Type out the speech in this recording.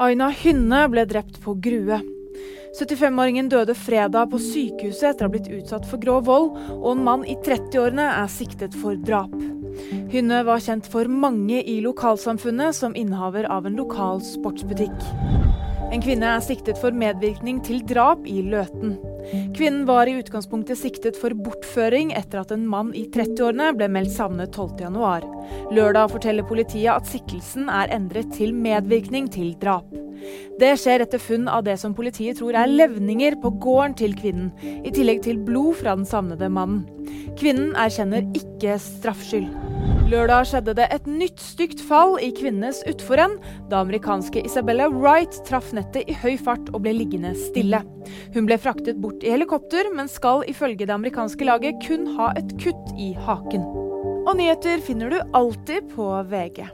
Aina Hynne ble drept på Grue. 75-åringen døde fredag på sykehuset etter å ha blitt utsatt for grov vold, og en mann i 30-årene er siktet for drap. Hynne var kjent for mange i lokalsamfunnet som innehaver av en lokal sportsbutikk. En kvinne er siktet for medvirkning til drap i Løten. Kvinnen var i utgangspunktet siktet for bortføring etter at en mann i 30-årene ble meldt savnet 12.1. Lørdag forteller politiet at sikkelsen er endret til medvirkning til drap. Det skjer etter funn av det som politiet tror er levninger på gården til kvinnen, i tillegg til blod fra den savnede mannen. Kvinnen erkjenner ikke straffskyld. Lørdag skjedde det et nytt stygt fall i kvinnenes utforrenn da amerikanske Isabella Wright traff nettet i høy fart og ble liggende stille. Hun ble fraktet bort i helikopter, men skal ifølge det amerikanske laget kun ha et kutt i haken. Og nyheter finner du alltid på VG.